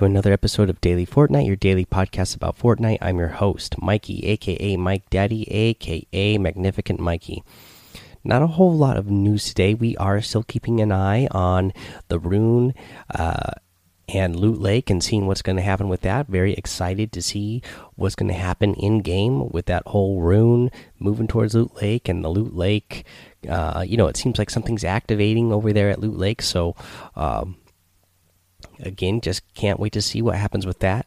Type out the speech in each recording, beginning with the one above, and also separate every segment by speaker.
Speaker 1: to another episode of Daily Fortnite, your daily podcast about Fortnite. I'm your host, Mikey, aka Mike Daddy, aka Magnificent Mikey. Not a whole lot of news today. We are still keeping an eye on the rune uh, and Loot Lake and seeing what's going to happen with that. Very excited to see what's going to happen in game with that whole rune moving towards Loot Lake and the Loot Lake. Uh, you know, it seems like something's activating over there at Loot Lake. So, um, again, just can't wait to see what happens with that.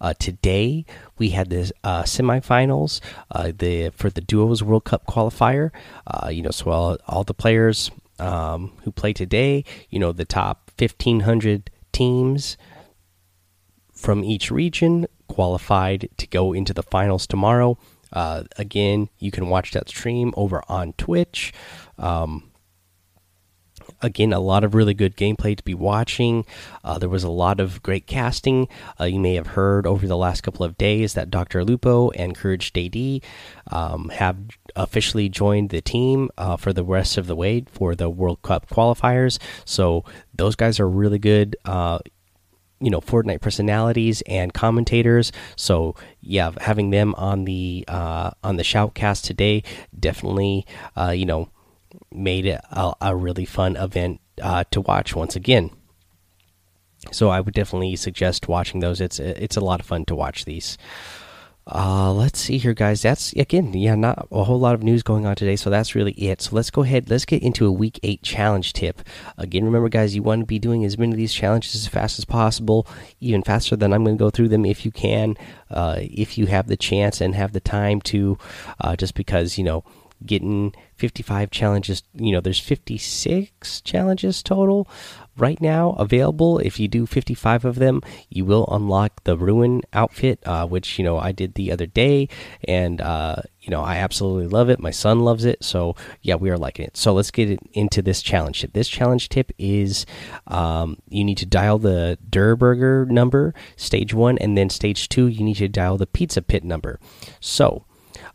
Speaker 1: Uh, today we had the uh, semifinals, uh, the for the duos World Cup qualifier. Uh, you know, so all, all the players um, who play today, you know, the top fifteen hundred teams from each region qualified to go into the finals tomorrow. Uh, again, you can watch that stream over on Twitch. Um, again a lot of really good gameplay to be watching. Uh, there was a lot of great casting. Uh, you may have heard over the last couple of days that dr lupo and courage jd um, have officially joined the team uh, for the rest of the way for the world cup qualifiers. So those guys are really good uh, you know Fortnite personalities and commentators. So yeah, having them on the uh, on the shoutcast today definitely uh, you know made it a, a really fun event uh, to watch once again. So I would definitely suggest watching those. It's it's a lot of fun to watch these. Uh, let's see here, guys. That's again, yeah, not a whole lot of news going on today, so that's really it. So let's go ahead. Let's get into a week eight challenge tip. Again, remember, guys, you want to be doing as many of these challenges as fast as possible, even faster than I'm going to go through them if you can, uh, if you have the chance and have the time to, uh, just because you know getting 55 challenges you know there's 56 challenges total right now available. If you do 55 of them you will unlock the ruin outfit uh, which you know i did the other day. And uh, you know i absolutely love it. My son loves it. So yeah we are liking it. So let's get into this challenge tip. This challenge tip is um, you need to dial the Durr Burger number stage one and then stage two you need to dial the pizza pit number. So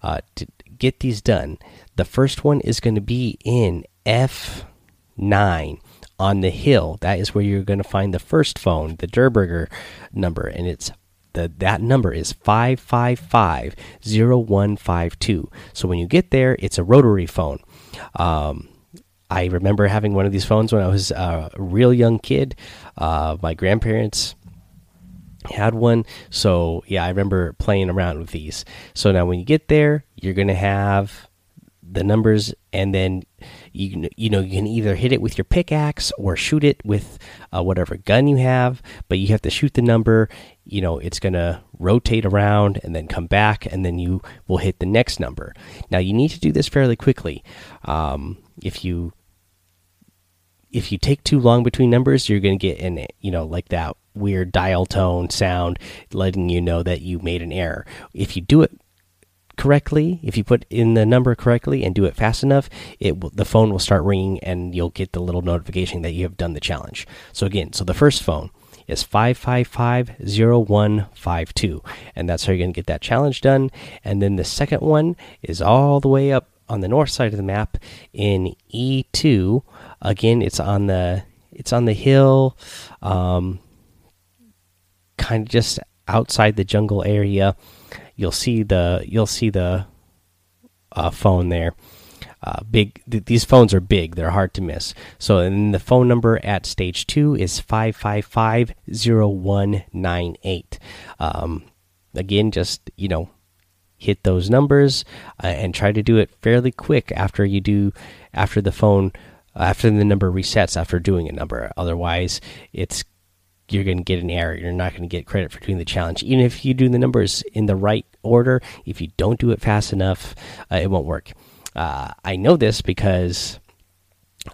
Speaker 1: uh, to get these done the first one is going to be in F9 on the hill. That is where you're going to find the first phone, the Durr Burger number, and it's the that number is 5550152. So when you get there, it's a rotary phone. Um, I remember having one of these phones when I was a real young kid. Uh, my grandparents had one. So yeah i remember playing around with these. So now when you get there you're gonna have the numbers and then you you know you can either hit it with your pickaxe or shoot it with uh, whatever gun you have but you have to shoot the number. You know it's to rotate around and then come back and then you will hit the next number. Now you need to do this fairly quickly. Um, if you if you take too long between numbers you're going to get in you know like that weird dial tone sound letting you know that you made an error if you do it correctly, if you put in the number correctly and do it fast enough, it the phone will start ringing and you'll get the little notification that you have done the challenge. So again, so the first phone is 5550152 and that's how you're going to get that challenge done. And then the second one is all the way up on the north side of the map in E2. Again, it's on the it's on the hill um kind of just outside the jungle area you'll see the you'll see the uh, phone there. Uh, big th these phones are big; they're hard to miss. So, and the phone number at stage two is five five five zero one nine eight. Um, again, just you know, hit those numbers uh, and try to do it fairly quick after you do after the phone after the number resets after doing a number. Otherwise, it's you're going to get an error. You're not going to get credit for doing the challenge. Even if you do the numbers in the right order, if you don't do it fast enough, uh, it won't work. Uh, I know this because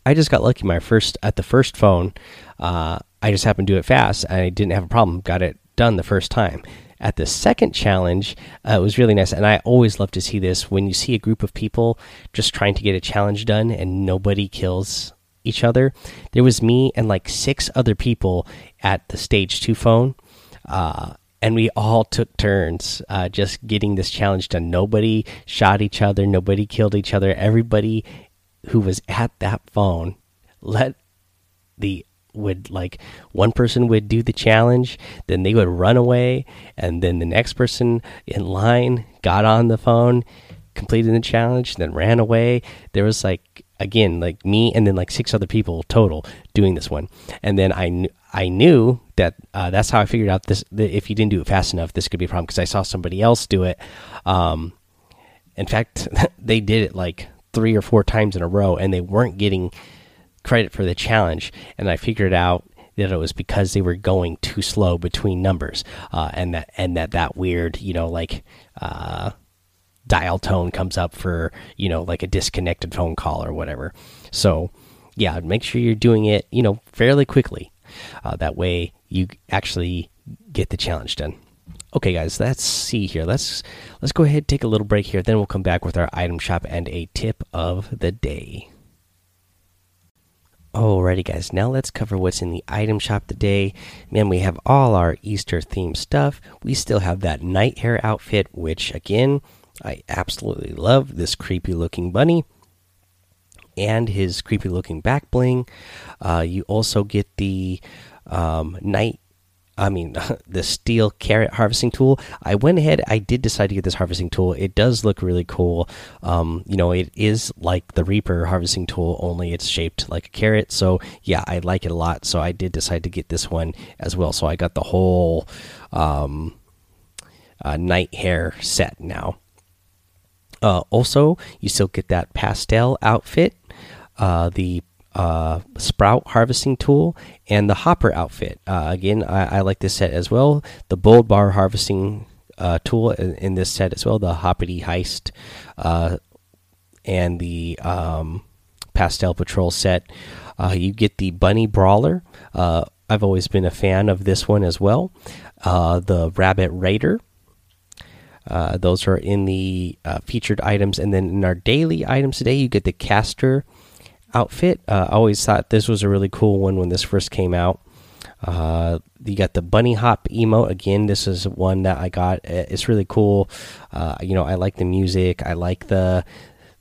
Speaker 1: I just got lucky. My first at the first phone, uh, I just happened to do it fast. I didn't have a problem. Got it done the first time. At the second challenge, uh, it was really nice, and I always love to see this when you see a group of people just trying to get a challenge done and nobody kills each other. There was me and like six other people at the stage two phone. Uh, and we all took turns uh, just getting this challenge done. Nobody shot each other, nobody killed each other. Everybody who was at that phone let the would like one person would do the challenge, then they would run away, and then the next person in line got on the phone, completed the challenge, then ran away. There was like again like me and then like six other people total doing this one, and then I knew I knew that uh, that's how I figured out this. that if you didn't do it fast enough, this could be a problem because I saw somebody else do it. Um, in fact, they did it like three or four times in a row, and they weren't getting credit for the challenge. And I figured out that it was because they were going too slow between numbers, uh, and that and that that weird, you know, like uh, dial tone comes up for you know like a disconnected phone call or whatever. So yeah, make sure you're doing it, you know, fairly quickly. Uh, that way you actually get the challenge done. Okay, guys, let's see here. Let's let's go ahead take a little break here. Then we'll come back with our item shop and a tip of the day. Alrighty, guys. Now let's cover what's in the item shop today. Man, we have all our Easter themed stuff. We still have that Nitehare outfit, which again, I absolutely love. This creepy looking bunny and his creepy looking back bling. Uh, you also get the um, night I mean, the steel carrot harvesting tool. I went ahead. I did decide to get this harvesting tool. It does look really cool. Um, you know, it is like the Reaper harvesting tool, only it's shaped like a carrot. So yeah, I like it a lot. So I did decide to get this one as well. So I got the whole um, uh, Nitehare set now. Uh, also, you still get that pastel outfit. Uh, the uh, sprout harvesting tool and the hopper outfit. Uh, again, I, I, like this set as well. The bold bar harvesting uh, tool in, in, this set as well. The hoppity heist uh, and the um, pastel patrol set. You get the bunny brawler. I've always been a fan of this one as well. the rabbit raider. Those are in the featured items, and then in our daily items today, you get the caster outfit. Uh, I always thought this was a really cool one when this first came out. Uh, you got the bunny hop emote again. This is one that I got. It's really cool. Uh, you know, I like the music. I like the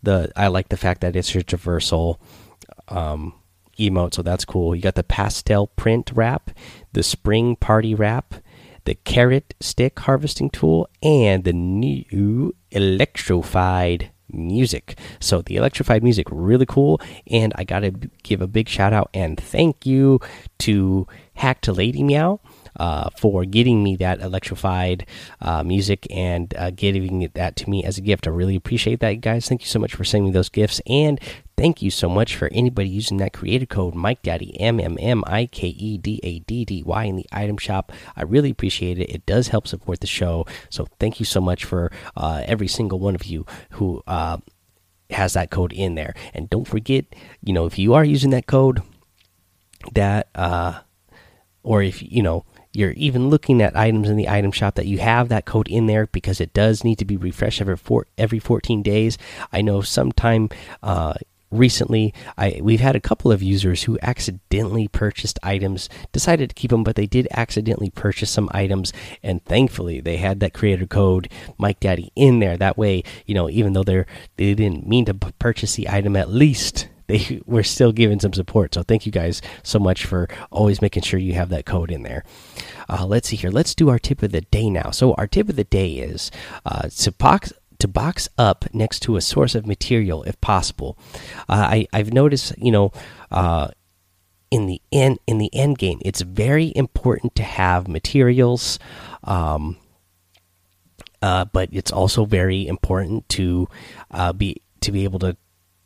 Speaker 1: the I like the fact that it's a traversal um, emote, so that's cool. You got the pastel print wrap, the spring party wrap, the carrot stick harvesting tool, and the new electrified music. So the electrified music really cool and I got to give a big shout out and thank you to Hack to Lady Meow uh, for getting me that electrified uh, music and uh, giving that to me as a gift. I really appreciate that, guys. Thank you so much for sending me those gifts. And thank you so much for anybody using that creator code Mike Daddy M M M I K E D A D D Y in the item shop. I really appreciate it. It does help support the show. So thank you so much for uh, every single one of you who uh, has that code in there. And don't forget, you know, if you are using that code, that uh, or if you know you're even looking at items in the item shop that you have that code in there because it does need to be refreshed every four, every 14 days. I know sometime uh, recently I we've had a couple of users who accidentally purchased items, decided to keep them, but they did accidentally purchase some items, and thankfully they had that creator code Mike Daddy in there. That way, you know, even though they're they didn't mean to purchase the item, at least they were still giving some support. So thank you guys so much for always making sure you have that code in there. Uh, let's see here. Let's do our tip of the day now. So our tip of the day is uh, to box up next to a source of material if possible. Uh, I I've noticed you know. Uh, in the end, in the end game, it's very important to have materials, um, uh, but it's also very important to uh, be to be able to,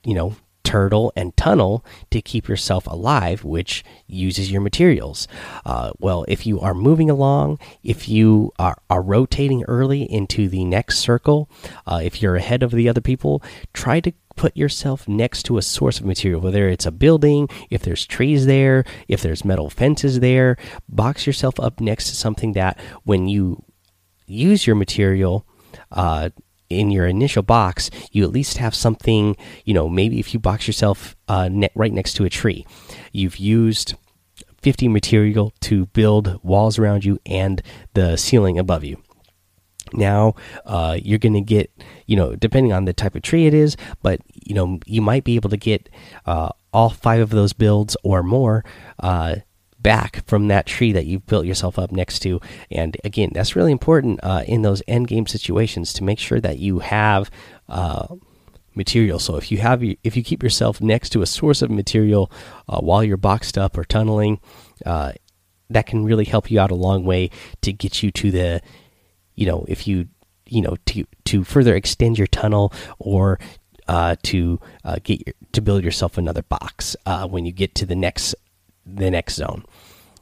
Speaker 1: you know, turtle, and tunnel to keep yourself alive, which uses your materials. Uh, well, if you are moving along, if you are, are rotating early into the next circle, uh, if you're ahead of the other people, try to put yourself next to a source of material, whether it's a building, if there's trees there, if there's metal fences there, box yourself up next to something that when you use your material, uh, in your initial box, you at least have something, you know, maybe if you box yourself uh, ne right next to a tree, you've used 50 material to build walls around you and the ceiling above you. Now, uh, you're going to get, you know, depending on the type of tree it is, but, you know, you might be able to get uh, all five of those builds or more uh, back from that tree that you've built yourself up next to. And again, that's really important uh, in those end game situations to make sure that you have uh, material. So if you have if you keep yourself next to a source of material uh, while you're boxed up or tunneling, uh, that can really help you out a long way to get you to the, you know, if you you know to to further extend your tunnel or uh, to uh, get your, to build yourself another box uh, when you get to the next the next zone.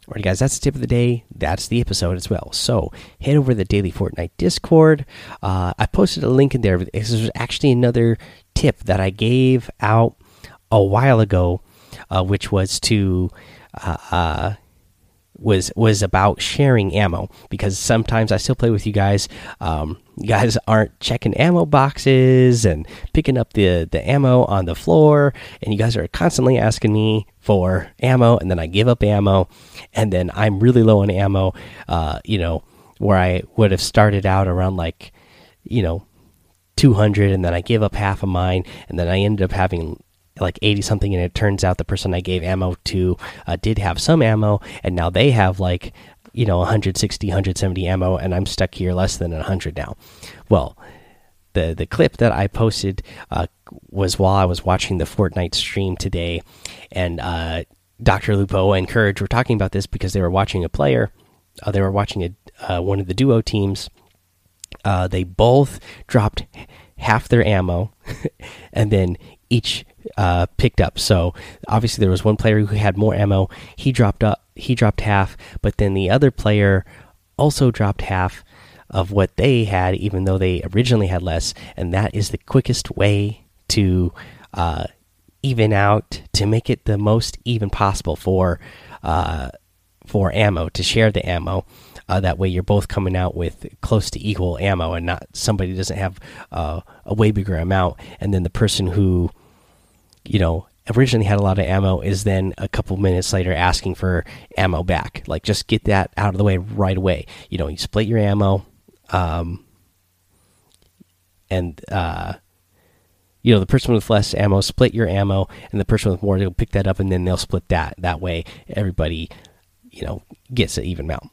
Speaker 1: All right, guys, that's the tip of the day. That's the episode as well. So head over to the Daily Fortnite Discord. Uh, I posted a link in there. This is actually another tip that I gave out a while ago, uh, which was to uh, uh was was about sharing ammo because sometimes I still play with you guys. Um, you guys aren't checking ammo boxes and picking up the the ammo on the floor, and you guys are constantly asking me for ammo, and then I give up ammo, and then I'm really low on ammo. Uh, you know, where I would have started out around like, you know, 200, and then I give up half of mine, and then I ended up having like 80 something and it turns out the person I gave ammo to uh, did have some ammo and now they have like you know 160 170 ammo and I'm stuck here less than 100 now. Well, the the clip that I posted uh, was while I was watching the Fortnite stream today and uh, Dr. Lupo and Courage were talking about this because they were watching a player uh, they were watching a uh, one of the duo teams uh, they both dropped half their ammo and then each uh, picked up. So obviously there was one player who had more ammo. He dropped up. He dropped half, but then the other player also dropped half of what they had, even though they originally had less. And that is the quickest way to uh, even out to make it the most even possible for uh, for ammo to share the ammo. Uh, that way, you're both coming out with close to equal ammo, and not somebody doesn't have uh, a way bigger amount, and then the person who you know originally had a lot of ammo is then a couple minutes later asking for ammo back. Like just get that out of the way right away. You know you split your ammo um, and uh, you know the person with less ammo split your ammo and the person with more they'll pick that up and then they'll split that that way everybody you know gets an even amount.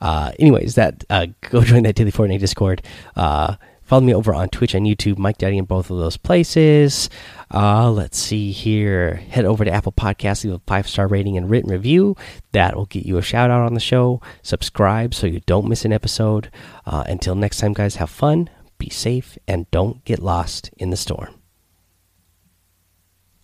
Speaker 1: Uh, anyways that uh, go join that daily fortnite discord. Uh, Follow me over on Twitch and YouTube, Mike Daddy in both of those places. Uh, let's see here. Head over to Apple Podcasts, leave a five star rating and written review. That will get you a shout out on the show. Subscribe so you don't miss an episode. Uh, until next time, guys, have fun, be safe, and don't get lost in the storm.